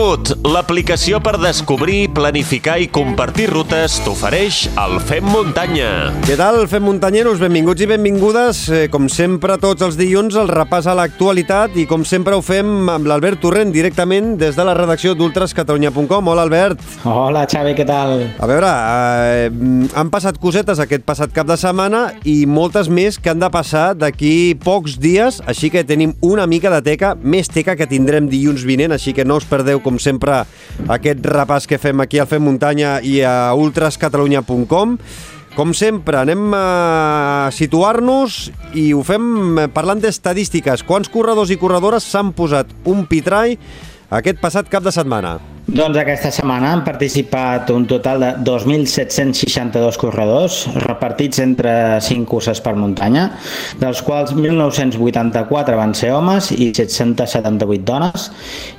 Reboot, l'aplicació per descobrir, planificar i compartir rutes t'ofereix el Fem Muntanya. Què tal, fem muntanyeros? Benvinguts i benvingudes. Eh, com sempre, tots els dilluns, el repàs a l'actualitat i com sempre ho fem amb l'Albert Torrent directament des de la redacció d'ultrascatalunya.com. Hola, Albert. Hola, Xavi, què tal? A veure, eh, han passat cosetes aquest passat cap de setmana i moltes més que han de passar d'aquí pocs dies, així que tenim una mica de teca, més teca que tindrem dilluns vinent, així que no us perdeu, com sempre, aquest repàs que fem aquí al Fem Muntanya i a ultrascatalunya.com. Com sempre, anem a situar-nos i ho fem parlant d'estadístiques. Quants corredors i corredores s'han posat un pitrai aquest passat cap de setmana? Doncs aquesta setmana han participat un total de 2.762 corredors repartits entre 5 curses per muntanya, dels quals 1.984 van ser homes i 778 dones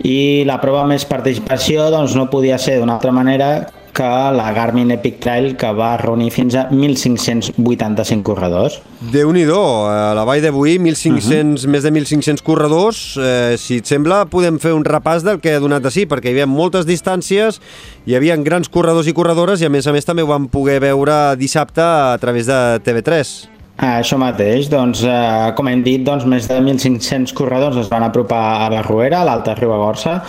i la prova més participació doncs, no podia ser d'una altra manera que la Garmin Epic Trail que va reunir fins a 1.585 corredors. Déu-n'hi-do, a la vall de Boí, 1.500, més de 1.500 corredors. Eh, si et sembla, podem fer un repàs del que ha donat de sí, perquè hi havia moltes distàncies, hi havia grans corredors i corredores, i a més a més també ho vam poder veure dissabte a través de TV3. Això mateix, doncs, eh, com hem dit, doncs, més de 1.500 corredors es van apropar a la Ruera, a l'Alta Ribagorça,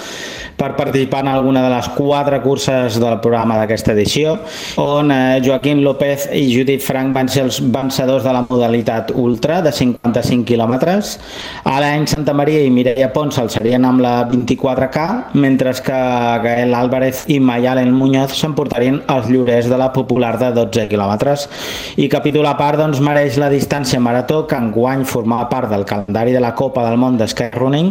per participar en alguna de les quatre curses del programa d'aquesta edició, on eh, Joaquín López i Judit Frank van ser els vencedors de la modalitat ultra de 55 quilòmetres. Alain Santa Maria i Mireia Pons el serien amb la 24K, mentre que Gael Álvarez i Mayalen Muñoz s'emportarien els llorers de la popular de 12 quilòmetres. I capítol a part doncs, mereix la distància marató que enguany formava part del calendari de la Copa del Món d'Sky Running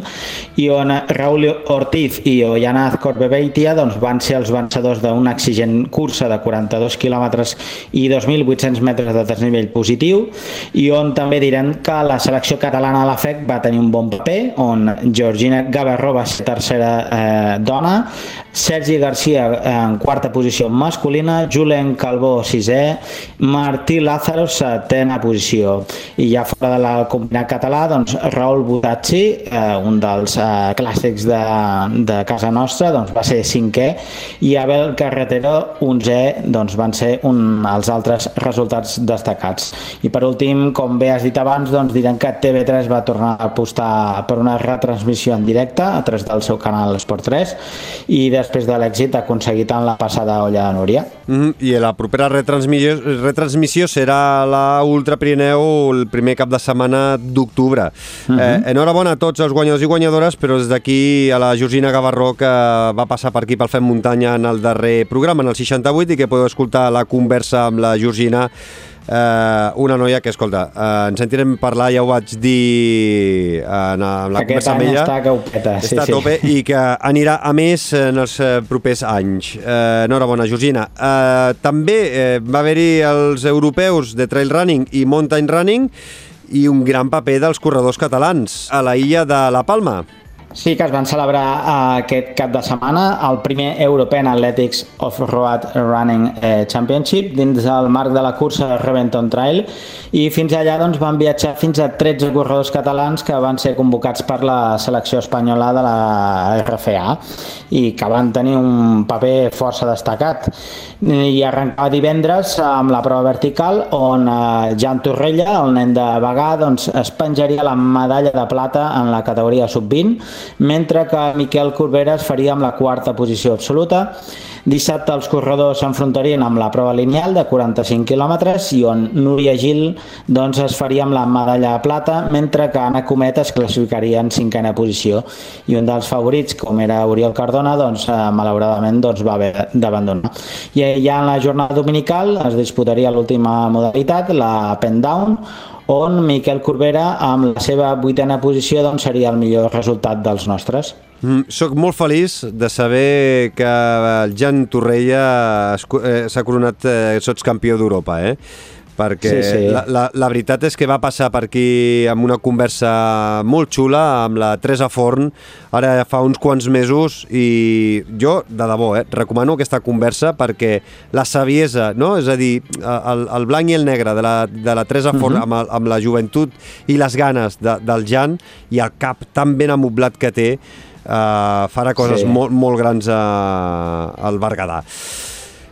i on Raúl Ortiz i Ollana Azcorbebeitia doncs, van ser els vencedors d'una exigent cursa de 42 quilòmetres i 2.800 metres de desnivell positiu i on també direm que la selecció catalana a la FEC va tenir un bon paper on Georgina Gavarró va ser tercera eh, dona Sergi Garcia en quarta posició masculina, Julen Calbó sisè, Martí Lázaro setena posició i ja fora de la combinat català doncs Raül Butazzi, eh, un dels eh, clàssics de, de casa nostra doncs va ser cinquè i Abel Carretero onzè doncs van ser un, els altres resultats destacats i per últim, com bé has dit abans doncs direm que TV3 va tornar a apostar per una retransmissió en directe a través del seu canal Esport 3 i després de l'èxit aconseguit en la passada olla de Núria. Mm -hmm. I la propera retransmissió, retransmissió serà la Ultra Pirineu el primer cap de setmana d'octubre. Mm -hmm. eh, enhorabona a tots els guanyadors i guanyadores, però des d'aquí a la Georgina Gavarró que va passar per aquí pel Fem Muntanya en el darrer programa, en el 68, i que podeu escoltar la conversa amb la Georgina Uh, una noia que, escolta, uh, ens sentirem parlar, ja ho vaig dir en, en la Aquest conversa amb ella. està que ho peta, sí, està a sí. tope i que anirà a més en els eh, propers anys. Uh, enhorabona, Georgina. Uh, també uh, va haver-hi els europeus de trail running i mountain running i un gran paper dels corredors catalans a la illa de La Palma. Sí que es van celebrar eh, aquest cap de setmana el primer European Athletics Off-Road Running eh, Championship dins del marc de la cursa Reventon Trail. I fins allà doncs, van viatjar fins a 13 corredors catalans que van ser convocats per la selecció espanyola de la RFA i que van tenir un paper força destacat i arrencava divendres amb la prova vertical on eh, Jan Torrella, el nen de Bagà, doncs, es penjaria la medalla de plata en la categoria sub-20 mentre que Miquel Corbera es faria amb la quarta posició absoluta. Dissabte els corredors s'enfrontarien amb la prova lineal de 45 quilòmetres i on Núria Gil doncs, es faria amb la medalla de plata, mentre que Anna Comet es classificaria en cinquena posició. I un dels favorits, com era Oriol Cardona, doncs, eh, malauradament doncs, va haver d'abandonar. I ja en la jornada dominical es disputaria l'última modalitat, la pen down, on Miquel Corbera, amb la seva vuitena posició, doncs, seria el millor resultat dels nostres. Mm, soc molt feliç de saber que el Jan Torrella eh, s'ha coronat eh, sots campió d'Europa, eh? perquè Sí, sí. La, la, la veritat és que va passar per aquí amb una conversa molt xula amb la Teresa Forn, ara ja fa uns quants mesos, i jo, de debò, eh, recomano aquesta conversa perquè la saviesa, no? és a dir, el, el blanc i el negre de la, de la Teresa Forn Mhm. amb, el, amb la joventut i les ganes de, del Jan i el cap tan ben amoblat que té, eh, farà coses Sí. molt, molt grans a, al Berguedà.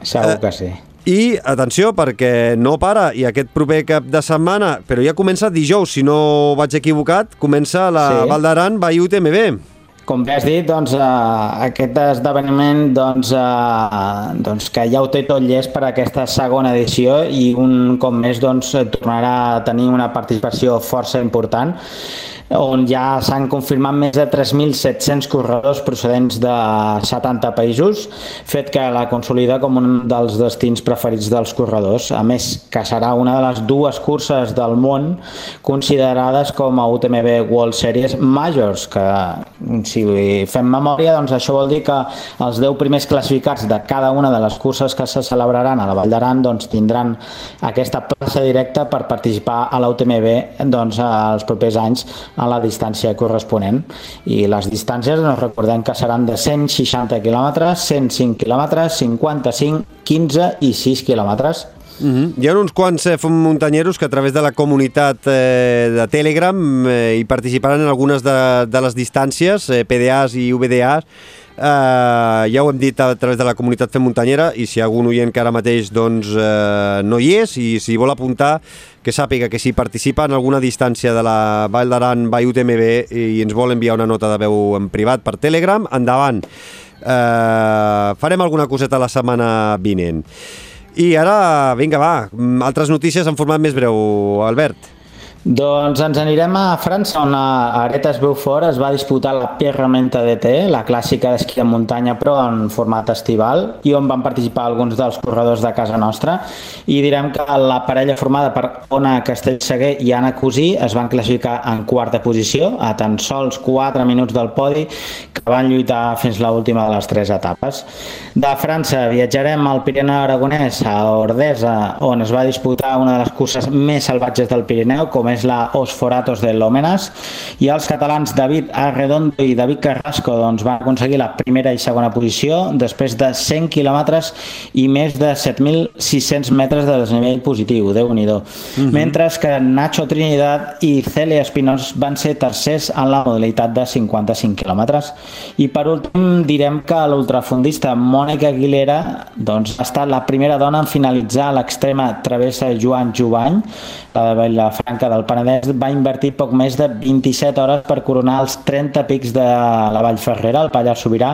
Segur Eh, que sí. I, atenció, perquè no para, i aquest proper cap de setmana, però ja comença dijous, si no vaig equivocat, comença la Sí. Val d'Aran by UTMB. Com bé has dit, doncs, eh, aquest esdeveniment doncs, eh, doncs, que ja ho té tot llest per aquesta segona edició i un cop més doncs, tornarà a tenir una participació força important on ja s'han confirmat més de 3.700 corredors procedents de 70 països, fet que la consolida com un dels destins preferits dels corredors. A més, que serà una de les dues curses del món considerades com a UTMB World Series Majors, que si fem memòria, doncs això vol dir que els 10 primers classificats de cada una de les curses que se celebraran a la Vall d'Aran doncs, tindran aquesta plaça directa per participar a la UTMB doncs, els propers anys a la distància corresponent. I les distàncies, doncs, recordem que seran de 160 quilòmetres, 105 quilòmetres, 55, 15 i 6 quilòmetres. Uh -huh. Hi ha uns quants eh, muntanyeros que a través de la comunitat eh, de Telegram eh, hi participaran en algunes de, de les distàncies, eh, PDAs i VDAs, Uh, ja ho hem dit a través de la comunitat Fem Muntanyera i si hi ha algun oient que ara mateix doncs, uh, no hi és i si vol apuntar que sàpiga que si participa en alguna distància de la Vall d'Aran by UTMB i ens vol enviar una nota de veu en privat per Telegram, endavant. Uh, farem alguna coseta la setmana vinent. I ara, vinga, va, altres notícies en format més breu, Albert. Doncs ens anirem a França, on a Aretes Beaufort es va disputar la Pierramenta DT, la clàssica d'esquí de muntanya, però en format estival, i on van participar alguns dels corredors de casa nostra. I direm que la parella formada per Ona Castellseguer i Anna Cosí es van classificar en quarta posició, a tan sols 4 minuts del podi, que van lluitar fins l'última de les tres etapes. De França viatjarem al Pirineu Aragonès, a Ordesa, on es va disputar una de les curses més salvatges del Pirineu, com és la Osforatos de Lómenas, i els catalans David Arredondo i David Carrasco doncs, van aconseguir la primera i segona posició després de 100 quilòmetres i més de 7.600 metres de desnivell positiu, déu nhi uh -huh. Mentre que Nacho Trinidad i Celia Espinós van ser tercers en la modalitat de 55 quilòmetres. I per últim direm que l'ultrafondista Mònica Aguilera doncs, ha estat la primera dona en finalitzar l'extrema travessa Joan Jovany, la de Vilafranca del Penedès, va invertir poc més de 27 hores per coronar els 30 pics de la Vall Ferrera, el Pallars Sobirà,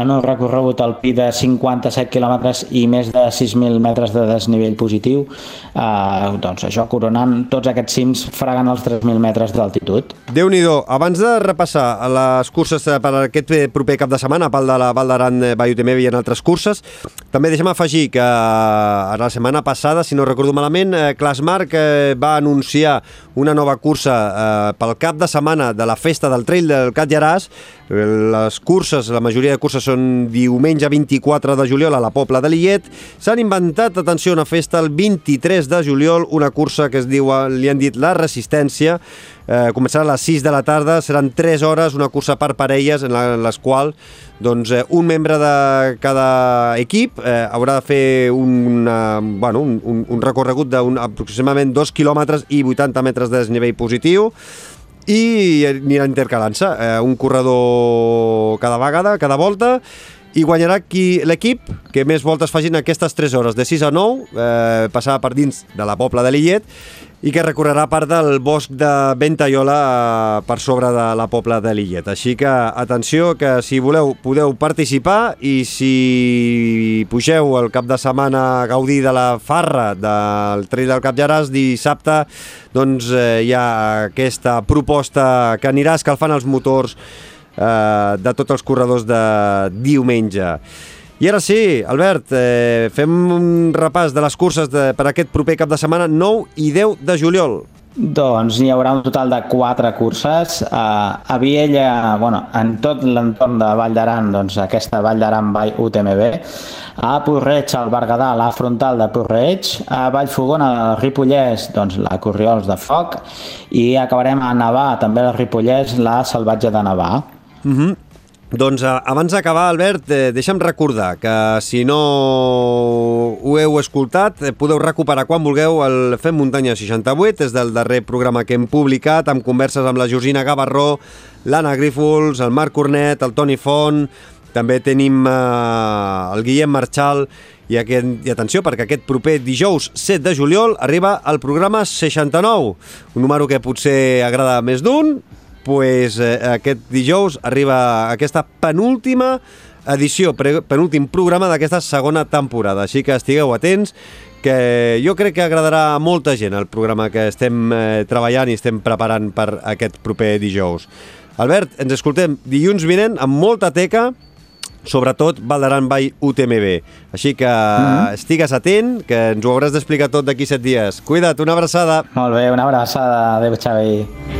en un recorregut alpí de 57 quilòmetres i més de 6.000 metres de desnivell positiu. Eh, doncs això, coronant tots aquests cims fregant els 3.000 metres d'altitud. déu nhi abans de repassar les curses eh, per aquest eh, proper cap de setmana, part de la Val d'Aran, eh, UTMB i en altres curses, també deixem afegir que la setmana passada, si no recordo malament, Clasmark eh, va anunciar una nova cursa eh, pel cap de setmana de la festa del trail del Cat Llaràs. Les curses, la majoria de curses són diumenge 24 de juliol a la Pobla de Lillet. S'han inventat, atenció, una festa el 23 de juliol, una cursa que es diu, eh, li han dit La Resistència, eh, començarà a les 6 de la tarda, seran 3 hores, una cursa per parelles en, la, en les quals doncs, eh, un membre de cada equip eh, haurà de fer una, bueno, un, un, un recorregut d'aproximadament 2 quilòmetres i 80 metres de desnivell positiu i aniran intercalant-se eh, un corredor cada vegada, cada volta i guanyarà qui l'equip que més voltes facin aquestes 3 hores, de 6 a 9, eh, passarà per dins de la Pobla de Lillet i que recorrerà part del bosc de Ventaiola eh, per sobre de la Pobla de Lillet. Així que, atenció, que si voleu podeu participar i si pugeu el cap de setmana a gaudir de la farra del Trail del Cap Llaràs dissabte, doncs eh, hi ha aquesta proposta que anirà escalfant els motors eh, de tots els corredors de diumenge. I ara sí, Albert, eh, fem un repàs de les curses de, per aquest proper cap de setmana 9 i 10 de juliol. Doncs hi haurà un total de quatre curses. Uh, a Viella, bueno, en tot l'entorn de Vall d'Aran, doncs aquesta Vall d'Aran by UTMB, a Porreig, al Berguedà, la frontal de Porreig, a Vallfogona, a Ripollès, doncs la Corriols de Foc, i acabarem a Navà, també a Ripollès, la Salvatge de Navà. Mm -hmm. Doncs eh, abans d'acabar, Albert, eh, deixa'm recordar que si no ho heu escoltat, eh, podeu recuperar quan vulgueu el Fem Muntanya 68, és del darrer programa que hem publicat, amb converses amb la Georgina Gavarró, l'Anna Grífols, el Marc Cornet, el Toni Font, també tenim eh, el Guillem Marchal. I, aquest, i atenció, perquè aquest proper dijous 7 de juliol arriba el programa 69, un número que potser agrada més d'un, pues, eh, aquest dijous arriba aquesta penúltima edició, penúltim programa d'aquesta segona temporada. Així que estigueu atents, que jo crec que agradarà a molta gent el programa que estem eh, treballant i estem preparant per aquest proper dijous. Albert, ens escoltem dilluns vinent amb molta teca, sobretot Valdaran Bay UTMB. Així que mm -hmm. estigues atent, que ens ho hauràs d'explicar tot d'aquí set dies. Cuida't, una abraçada. Molt bé, una abraçada. Adéu, Xavi.